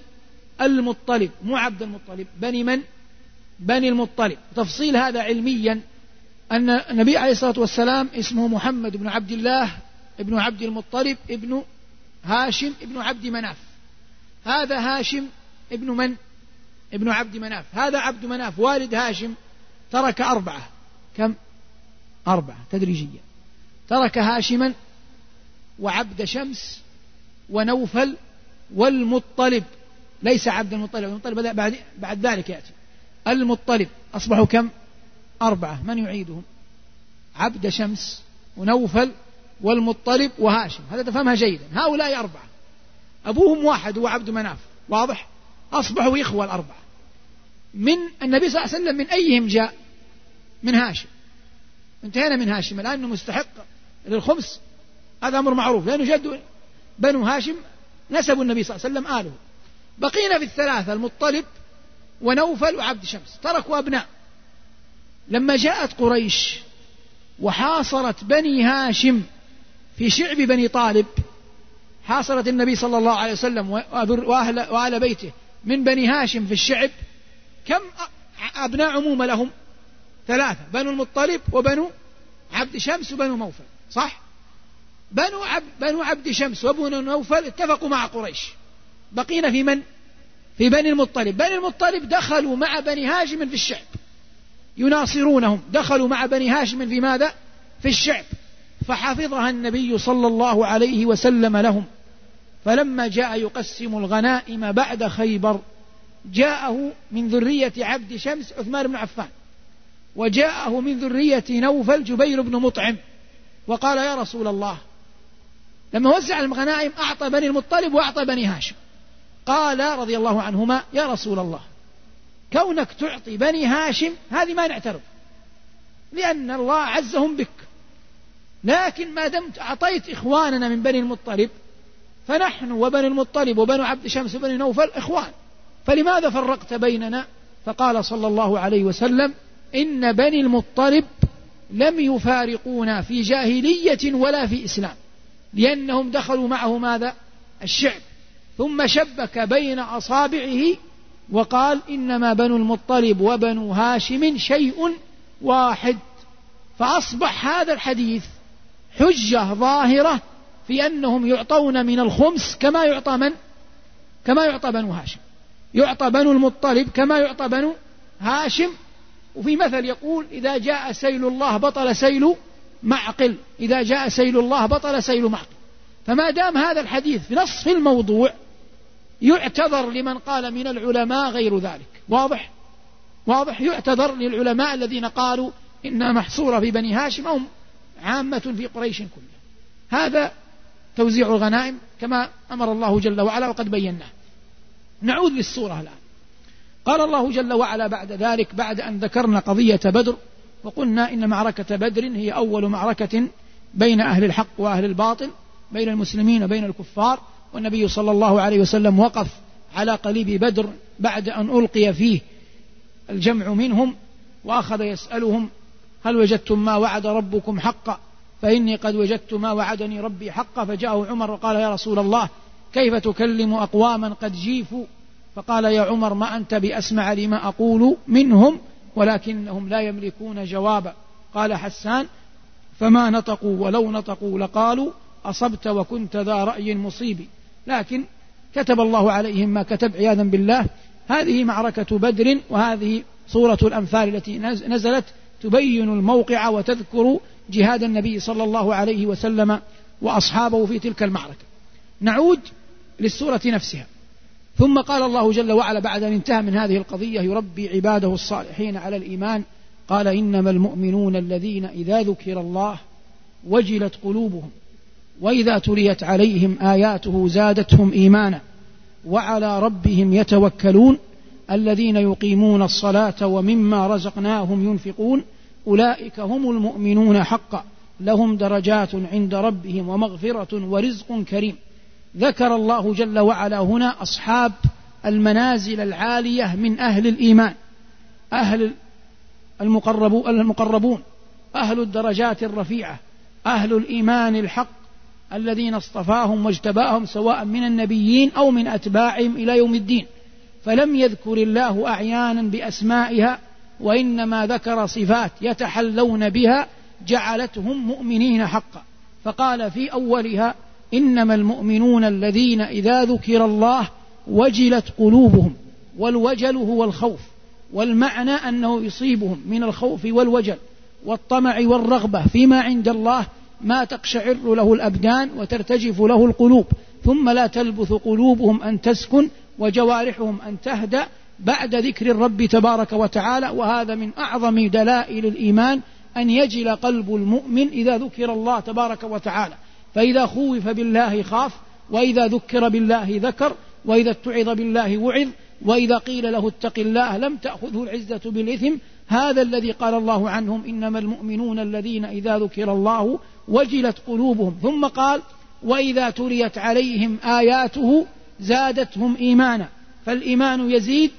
المطلب مو عبد المطلب بني من؟ بني المطلب. تفصيل هذا علميا أن النبي عليه الصلاة والسلام اسمه محمد بن عبد الله ابن عبد المطلب ابن هاشم ابن عبد مناف. هذا هاشم ابن من؟ ابن عبد مناف. هذا عبد مناف والد هاشم ترك أربعة. كم؟ أربعة تدريجيا. ترك هاشما وعبد شمس ونوفل والمطلب. ليس عبد المطلب المطلب بعد, بعد ذلك يأتي. المطلب أصبحوا كم؟ أربعة من يعيدهم؟ عبد شمس ونوفل والمطلب وهاشم. هذا تفهمها جيدا. هؤلاء أربعة. أبوهم واحد هو عبد مناف. واضح؟ أصبحوا إخوة الأربعة. من النبي صلى الله عليه وسلم من أيهم جاء؟ من هاشم. انتهينا من هاشم. الآن مستحق للخمس هذا أمر معروف. لأنه جد بنو هاشم نسبوا النبي صلى الله عليه وسلم آله. بقينا في الثلاثة المطلب ونوفل وعبد شمس. تركوا أبناء. لما جاءت قريش وحاصرت بني هاشم في شعب بني طالب حاصرت النبي صلى الله عليه وسلم وأهل, وأهل بيته من بني هاشم في الشعب كم أبناء عمومة لهم؟ ثلاثة بنو المطلب وبنو عبد شمس وبنو موفل صح؟ بنو عبد, بنو عبد شمس وبنو نوفل اتفقوا مع قريش. بقينا في من؟ في بني المطلب. بني المطلب دخلوا مع بني هاشم في الشعب. يناصرونهم. دخلوا مع بني هاشم في ماذا؟ في الشعب. فحفظها النبي صلى الله عليه وسلم لهم. فلما جاء يقسم الغنائم بعد خيبر جاءه من ذرية عبد شمس عثمان بن عفان وجاءه من ذرية نوفل جبير بن مطعم. وقال يا رسول الله لما وزع الغنائم أعطى بني المطلب وأعطى بني هاشم. قال رضي الله عنهما يا رسول الله كونك تعطي بني هاشم هذه ما نعترض. لأن الله عزهم بك. لكن ما دمت أعطيت إخواننا من بني المطلب فنحن وبني المطلب وبنو عبد شمس وبني نوفل إخوان. فلماذا فرقت بيننا؟ فقال صلى الله عليه وسلم إن بني المطلب لم يفارقونا في جاهلية ولا في إسلام. لأنهم دخلوا معه ماذا؟ الشعب. ثم شبك بين أصابعه وقال إنما بنو المطلب وبنو هاشم شيء واحد. فأصبح هذا الحديث حجة ظاهرة في أنهم يعطون من الخمس كما يعطى من؟ كما يعطى بنو هاشم. يعطى بنو المطلب كما يعطى بنو هاشم. وفي مثل يقول إذا جاء نهر الله بطل نهر معقل. إذا جاء نهر الله بطل نهر معقل. فما دام هذا الحديث في نص الموضوع يعتذر لمن قال من العلماء غير ذلك. واضح؟ واضح؟ يعتذر للعلماء الذين قالوا إنها محصورة في بني هاشم أو عامة في قريش كلها. هذا توزيع الغنائم كما أمر الله جل وعلا وقد بيناه. نعود للصورة الآن. قال الله جل وعلا بعد ذلك بعد أن ذكرنا قضية بدر وقلنا إن معركة بدر هي أول معركة بين أهل الحق وأهل الباطل بين المسلمين وبين الكفار. والنبي صلى الله عليه وسلم وقف على قليب بدر بعد أن ألقي فيه الجمع منهم وأخذ يسألهم هل وجدتم ما وعد ربكم حقا؟ فإني قد وجدت ما وعدني ربي حقا فجاءه عمر وقال يا رسول الله كيف تكلم أقواما قد جيفوا؟ فقال يا عمر ما أنت بأسمع لما أقول منهم ولكنهم لا يملكون جوابا. قال حسان فما نطقوا ولو نطقوا لقالوا أصبت وكنت ذا رأي مصيب. لكن كتب الله عليهم ما كتب عياذا بالله. هذه معركة بدر وهذه سورة الأنفال التي نزلت تبين الموقع وتذكر جهاد النبي صلى الله عليه وسلم وأصحابه في تلك المعركة. نعود للسورة نفسها. ثم قال الله جل وعلا بعد أن انتهى من هذه القضية يربي عباده الصالحين على الإيمان. قال إنما المؤمنون الذين إذا ذكر الله وجلت قلوبهم. وإذا تليت عليهم آياته زادتهم إيمانا وعلى ربهم يتوكلون الذين يقيمون الصلاة ومما رزقناهم ينفقون أولئك هم المؤمنون حقا لهم درجات عند ربهم ومغفرة ورزق كريم ذكر الله جل وعلا هنا أصحاب المنازل العالية من أهل الإيمان أهل المقربون أهل الدرجات الرفيعة أهل الإيمان الحق الذين اصطفاهم واجتباهم سواء من النبيين أو من أتباعهم إلى يوم الدين. فلم يذكر الله أعيانا بأسمائها وإنما ذكر صفات يتحلون بها جعلتهم مؤمنين حقا. فقال في أولها إنما المؤمنون الذين إذا ذكر الله وجلت قلوبهم والوجل هو الخوف والمعنى أنه يصيبهم من الخوف والوجل والطمع والرغبة فيما عند الله ما تقشعر له الأبدان وترتجف له القلوب ثم لا تلبث قلوبهم أن تسكن وجوارحهم أن تهدأ بعد ذكر الرب تبارك وتعالى. وهذا من أعظم دلائل الإيمان أن يجل قلب المؤمن إذا ذكر الله تبارك وتعالى. فإذا خوف بالله خاف وإذا ذكر بالله ذكر وإذا اتعظ بالله وعظ وإذا قيل له اتق الله لم تأخذه العزة بالإثم. هذا الذي قال الله عنهم إنما المؤمنون الذين إذا ذكر الله وجلت قلوبهم. ثم قال وإذا تليت عليهم آياته زادتهم إيمانا. فالإيمان يزيد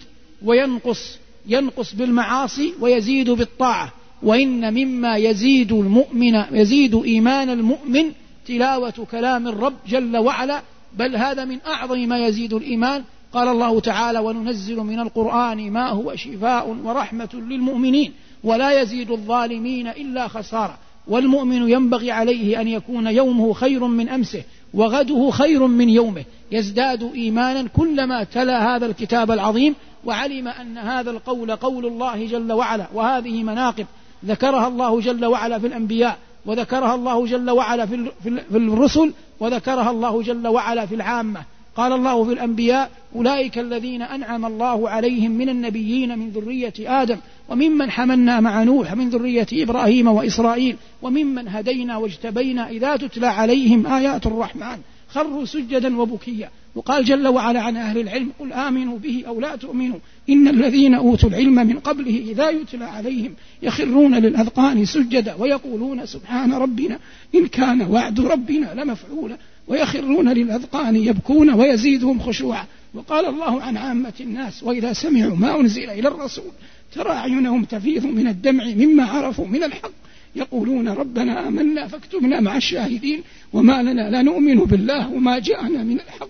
وينقص ينقص بالمعاصي ويزيد بالطاعة. وإن مما يزيد المؤمن يزيد إيمان المؤمن تلاوة كلام الرب جل وعلا. بل هذا من أعظم ما يزيد الإيمان. قال الله تعالى وننزل من القرآن ما هو شفاء ورحمة للمؤمنين. ولا يزيد الظالمين إلا خسارة. والمؤمن ينبغي عليه أن يكون يومه خير من أمسه وغده خير من يومه. يزداد إيمانا كلما تلا هذا الكتاب العظيم وعلم أن هذا القول قول الله جل وعلا. وهذه مناقب. ذكرها الله جل وعلا في الأنبياء وذكرها الله جل وعلا في الرسل وذكرها الله جل وعلا في العامة. قال الله في الأنبياء أولئك الذين أنعم الله عليهم من النبيين من ذرية آدم وممن حملنا مع نوح من ذرية إبراهيم وإسرائيل وممن هدينا واجتبينا إذا تتلى عليهم آيات الرحمن. خروا سجدا وبكيا. وقال جل وعلا عن أهل العلم قل آمنوا به أو لا تؤمنوا. إن الذين أوتوا العلم من قبله إذا يتلى عليهم يخرون للأذقان سجدا ويقولون سبحان ربنا إن كان وعد ربنا لمفعولا. ويخرون للأذقان يبكون ويزيدهم خشوعا. وقال الله عن عامة الناس وإذا سمعوا ما أنزل إلى الرسول ترى أعينهم تفيض من الدمع مما عرفوا من الحق. يقولون ربنا آمنا فاكتبنا مع الشاهدين وما لنا لا نؤمن بالله وما جاءنا من الحق.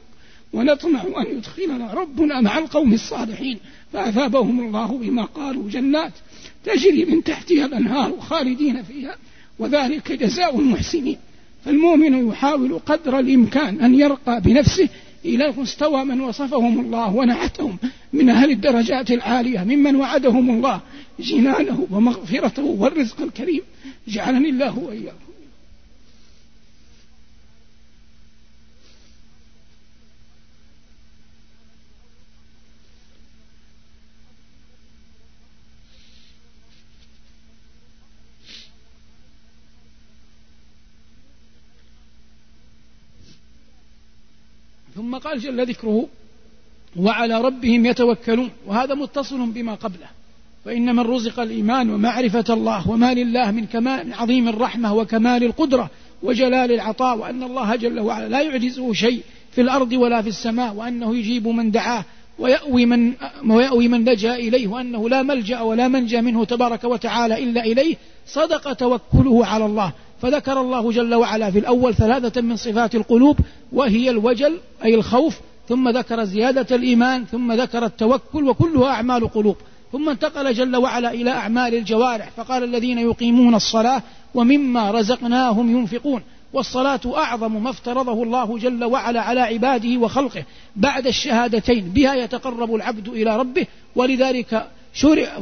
ونطمع أن يدخلنا ربنا مع القوم الصالحين. فأثابهم الله بما قالوا جنات تجري من تحتها الأنهار خالدين فيها. وذلك جزاء المحسنين. فالمؤمن يحاول قدر الإمكان أن يرقى بنفسه إلى مستوى من وصفهم الله ونعتهم من أهل الدرجات العالية ممن وعدهم الله جنانه ومغفرته والرزق الكريم. جعلني الله وإياكم. ثم قال جل ذكره وعلى ربهم يتوكلون. وهذا متصل بما قبله. فإن من رزق الإيمان ومعرفة الله وما لله من كمال عظيم الرحمة وكمال القدرة وجلال العطاء وأن الله جل وعلا لا يعجزه شيء في الأرض ولا في السماء وأنه يجيب من دعاه ويأوي من ويأوي من لجأ إليه وأنه لا ملجأ ولا منجى منه تبارك وتعالى إلا إليه. صدق توكله على الله. فذكر الله جل وعلا في الأول ثلاثة من صفات القلوب وهي الوجل أي الخوف ثم ذكر زيادة الإيمان ثم ذكر التوكل وكلها أعمال قلوب. ثم انتقل جل وعلا إلى أعمال الجوارح فقال الذين يقيمون الصلاة ومما رزقناهم ينفقون والصلاة أعظم ما افترضه الله جل وعلا على عباده وخلقه. بعد الشهادتين بها يتقرب العبد إلى ربه ولذلك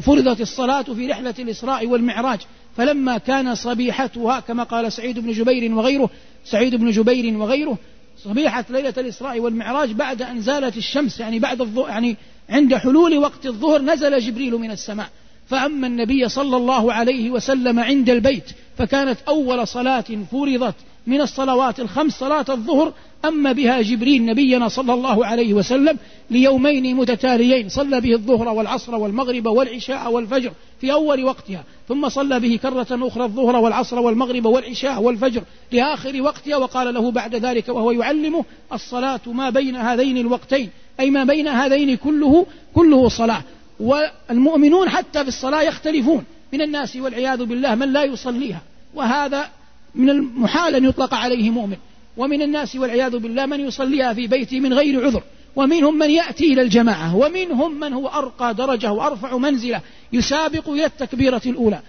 فرضت الصلاة في رحلة الإسراء والمعراج. فلما كان صبيحتها كما قال سعيد بن جبير وغيره سعيد بن جبير وغيره صبيحة ليلة الإسراء والمعراج بعد أن زالت الشمس يعني بعد الظهر يعني عند حلول وقت الظهر نزل جبريل من السماء. فأما النبي صلى الله عليه وسلم عند البيت فكانت أول صلاة فرضت من الصلوات الخمس صلاة الظهر أما بها جبريل نبينا صلى الله عليه وسلم ليومين متتاليين. صلى به الظهر والعصر والمغرب والعشاء والفجر في أول وقتها ثم صلى به كرة أخرى الظهر والعصر والمغرب والعشاء والفجر لآخر وقتها وقال له بعد ذلك وهو يعلمه الصلاة ما بين هذين الوقتين أي ما بين هذين كله كله صلاة. والمؤمنون حتى في الصلاة يختلفون من الناس والعياذ بالله من لا يصليها. وهذا من المحال أن يطلق عليه مؤمن. ومن الناس والعياذ بالله من يصليها في بيته من غير عذر. ومنهم من يأتي إلى الجماعة. ومنهم من هو أرقى درجة وأرفع منزلة يسابق إلى التكبيرة الأولى.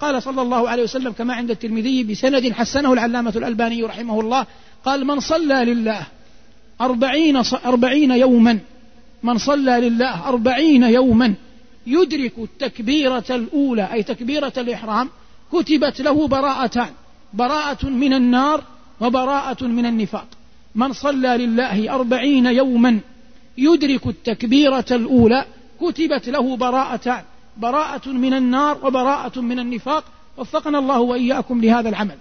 قال صلى الله عليه وسلم كما عند الترمذي بسند حسنه العلامة الألباني رحمه الله. قال من صلى لله أربعين, أربعين يوما من صلى لله أربعين يوما يدرك التكبيرة الأولى أي تكبيرة الإحرام كتبت له براءتان. براءة من النار وبراءة من النفاق. من صلى لله أربعين يوما يدرك التكبيرة الأولى كتبت له براءتان براءة من النار وبراءة من النفاق. وفقنا الله وإياكم لهذا العمل.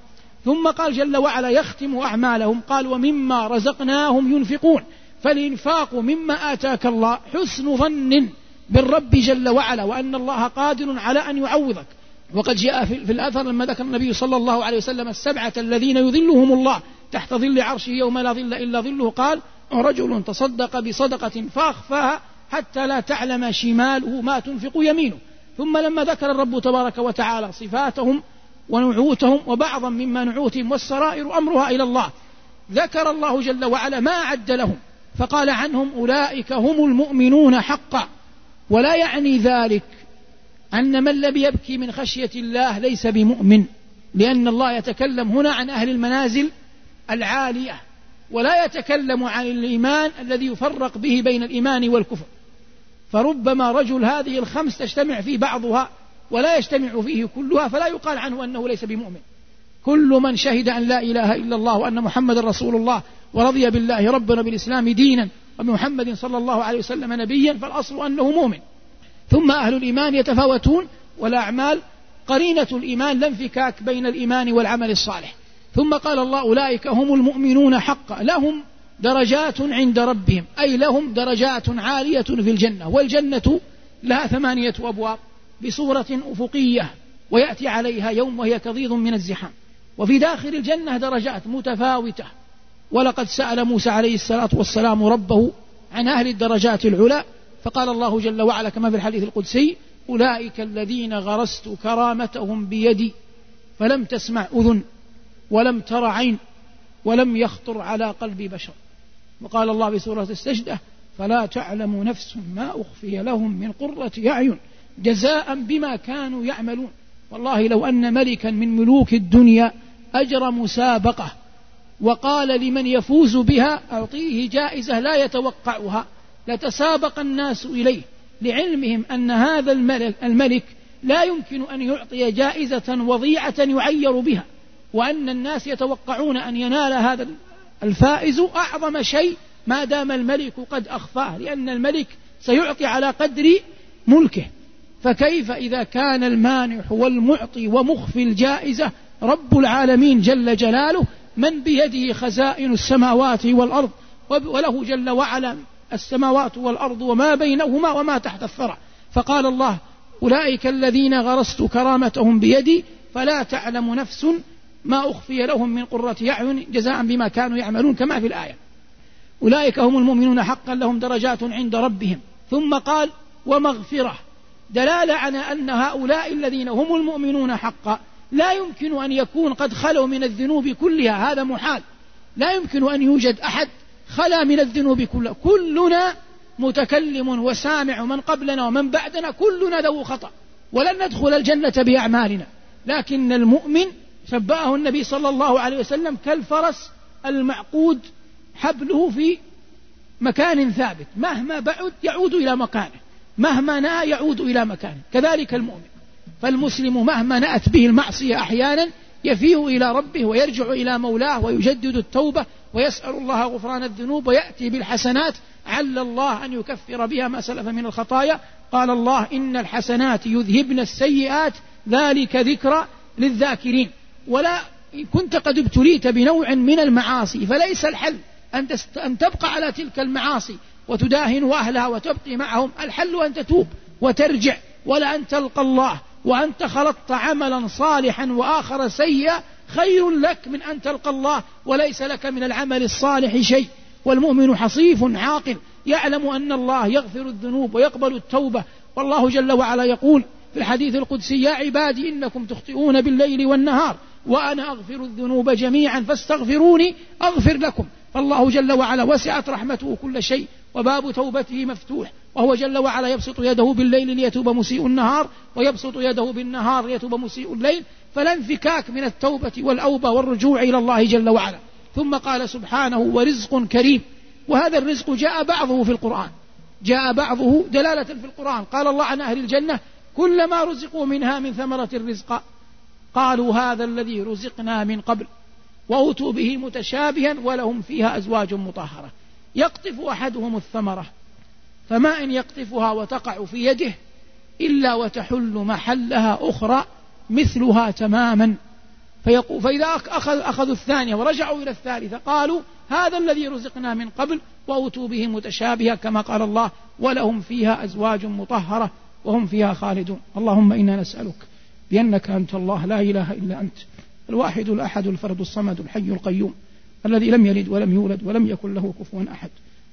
ثم قال جل وعلا يختم أعمالهم. قال ومما رزقناهم ينفقون. فالإنفاق مما آتاك الله حسن ظن بالرب جل وعلا وأن الله قادر على أن يعوضك. وقد جاء في الأثر لما ذكر النبي صلى الله عليه وسلم السبعة الذين يظلهم الله تحت ظل عرشه يوم لا ظل إلا ظله قال رجل تصدق بصدقة فأخفاها حتى لا تعلم شماله ما تنفق يمينه. ثم لما ذكر الرب تبارك وتعالى صفاتهم ونعوتهم وبعضا مما نعوتهم والسرائر أمرها إلى الله ذكر الله جل وعلا ما أعد لهم فقال عنهم أولئك هم المؤمنون حقا ولا يعني ذلك أن من لم يبكي من خشية الله ليس بمؤمن لأن الله يتكلم هنا عن أهل المنازل العالية ولا يتكلم عن الإيمان الذي يفرق به بين الإيمان والكفر. فربما رجل هذه الخمس تجتمع في بعضها ولا يجتمع فيه كلها فلا يقال عنه أنه ليس بمؤمن. كل من شهد أن لا إله إلا الله وأن محمد رسول الله ورضي بالله ربنا بالإسلام دينا وبمحمد صلى الله عليه وسلم نبيا فالأصل أنه مؤمن. ثم أهل الإيمان يتفاوتون والأعمال قرينة الإيمان لا انفكاك بين الإيمان والعمل الصالح. ثم قال الله أولئك هم المؤمنون حقا لهم درجات عند ربهم أي لهم درجات عالية في الجنة والجنة لها ثمانية أبواب بصورة أفقية ويأتي عليها يوم وهي كضيض من الزحام. وفي داخل الجنة درجات متفاوتة. ولقد سأل موسى عليه الصلاة والسلام ربه عن أهل الدرجات العلى فقال الله جل وعلا كما في الحديث القدسي أولئك الذين غرست كرامتهم بيدي فلم تسمع أذن ولم تر عين ولم يخطر على قلب بشر. وقال الله في سورة السجدة فلا تعلم نفس ما أخفي لهم من قرة أعين جزاء بما كانوا يعملون. والله لو أن ملكا من ملوك الدنيا أجرى مسابقة وقال لمن يفوز بها أعطيه جائزة لا يتوقعها. لتسابق الناس إليه لعلمهم أن هذا الملك, الملك لا يمكن أن يعطي جائزة وضيعة يعير بها وأن الناس يتوقعون أن ينال هذا الفائز أعظم شيء ما دام الملك قد أخفاه لأن الملك سيعطي على قدر ملكه. فكيف إذا كان المانح والمعطي ومخفي الجائزة رب العالمين جل جلاله من بيده خزائن السماوات والأرض وله جل وعلا السماوات والأرض وما بينهما وما تحت الثرى. فقال الله أولئك الذين غرست كرامتهم بيدي فلا تعلم نفس ما أخفي لهم من قرة أعين جزاء بما كانوا يعملون كما في الآية. أولئك هم المؤمنون حقا لهم درجات عند ربهم. ثم قال ومغفرة. دلالة على أن هؤلاء الذين هم المؤمنون حقا لا يمكن أن يكون قد خلوا من الذنوب كلها. هذا محال. لا يمكن أن يوجد أحد خلا من الذنوب كلها كلنا متكلم وسامع ومن قبلنا ومن بعدنا كلنا ذو خطأ. ولن ندخل الجنة بأعمالنا. لكن المؤمن شبهه النبي صلى الله عليه وسلم كالفرس المعقود حبله في مكان ثابت. مهما بعد يعود إلى مكانه. مهما نأى يعود إلى مكانه. كذلك المؤمن. فالمسلم مهما نأت به المعصية أحيانا يفيه إلى ربه ويرجع إلى مولاه ويجدد التوبة ويسأل الله غفران الذنوب ويأتي بالحسنات. عل الله أن يكفر بها ما سلف من الخطايا. قال الله إن الحسنات يذهبن السيئات ذلك ذكرى للذاكرين. ولا إن كنت قد ابتليت بنوع من المعاصي فليس الحل أن, أن تبقى على تلك المعاصي وتداهن أهلها وتبقي معهم. الحل أن تتوب وترجع ولا أن تلقى الله. وأنت خلطت عملا صالحا وآخر سيئا خير لك من أن تلقى الله وليس لك من العمل الصالح شيء. والمؤمن حصيف عاقل يعلم أن الله يغفر الذنوب ويقبل التوبة. والله جل وعلا يقول في الحديث القدسي يا عبادي إنكم تخطئون بالليل والنهار وأنا أغفر الذنوب جميعا فاستغفروني أغفر لكم. فالله جل وعلا وسعت رحمته كل شيء وباب توبته مفتوح. وهو جل وعلا يبسط يده بالليل ليتوب مسيء النهار ويبسط يده بالنهار ليتوب مسيء الليل. فلا انفكاك من التوبة والأوبة والرجوع إلى الله جل وعلا. ثم قال سبحانه ورزق كريم. وهذا الرزق جاء بعضه في القرآن. جاء بعضه دلالة في القرآن. قال الله عن أهل الجنة كلما رزقوا منها من ثمرة الرزق قالوا هذا الذي رزقنا من قبل. وأوتوا به متشابها ولهم فيها أزواج مطهرة. يقطف أحدهم الثمرة. فما إن يقطفها وتقع في يده إلا وتحل محلها أخرى مثلها تماما. فيقول فإذا أخذ أخذوا الثانية ورجعوا إلى الثالثة قالوا هذا الذي رزقنا من قبل وأوتوا به متشابها كما قال الله ولهم فيها أزواج مطهرة وهم فيها خالدون. اللهم إنا نسألك بأنك أنت الله لا إله إلا أنت الواحد الأحد الفرد الصمد الحي القيوم الذي لم يلد ولم يولد ولم يكن له كفوا أحد.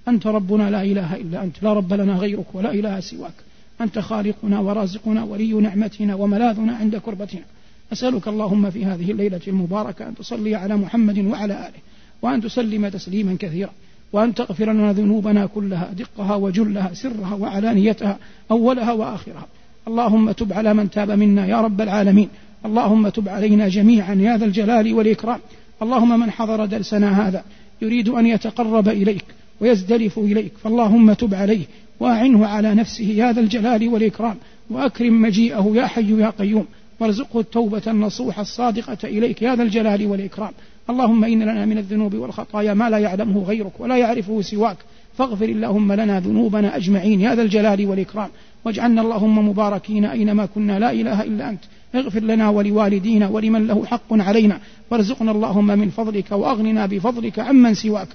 أنت ربنا لا إله إلا أنت لا رب لنا غيرك ولا إله سواك. أنت خالقنا ورازقنا ولي نعمتنا وملاذنا عند كربتنا. أسألك اللهم في هذه الليلة المباركة أن تصلي على محمد وعلى آله وأن تسلم تسليما كثيرا وأن تغفر لنا ذنوبنا كلها دقها وجلها سرها وعلانيتها أولها وآخرها. اللهم تب على من تاب منا يا رب العالمين. اللهم تب علينا جميعا يا ذا الجلال والإكرام. اللهم من حضر درسنا هذا يريد أن يتقرب إليك. ويزدلف إليك فاللهم تب عليه وأعنه على نفسه يا ذا الجلال والإكرام وأكرم مجيئه يا حي يا قيوم وارزقه التوبة النصوح الصادقة إليك يا ذا الجلال والإكرام. اللهم إن لنا من الذنوب والخطايا ما لا يعلمه غيرك ولا يعرفه سواك فاغفر اللهم لنا ذنوبنا أجمعين يا ذا الجلال والإكرام. واجعلنا اللهم مباركين أينما كنا لا إله إلا أنت. اغفر لنا ولوالدينا ولمن له حق علينا. وارزقنا اللهم من فضلك وأغننا بفضلك عمن سواك.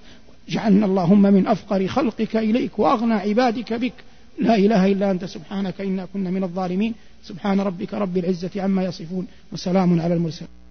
اجعلنا اللهم من أفقر خلقك إليك وأغنى عبادك بك. لا إله إلا أنت سبحانك إنا كنا من الظالمين. سبحان ربك رب العزة عما يصفون. وسلام على المرسلين.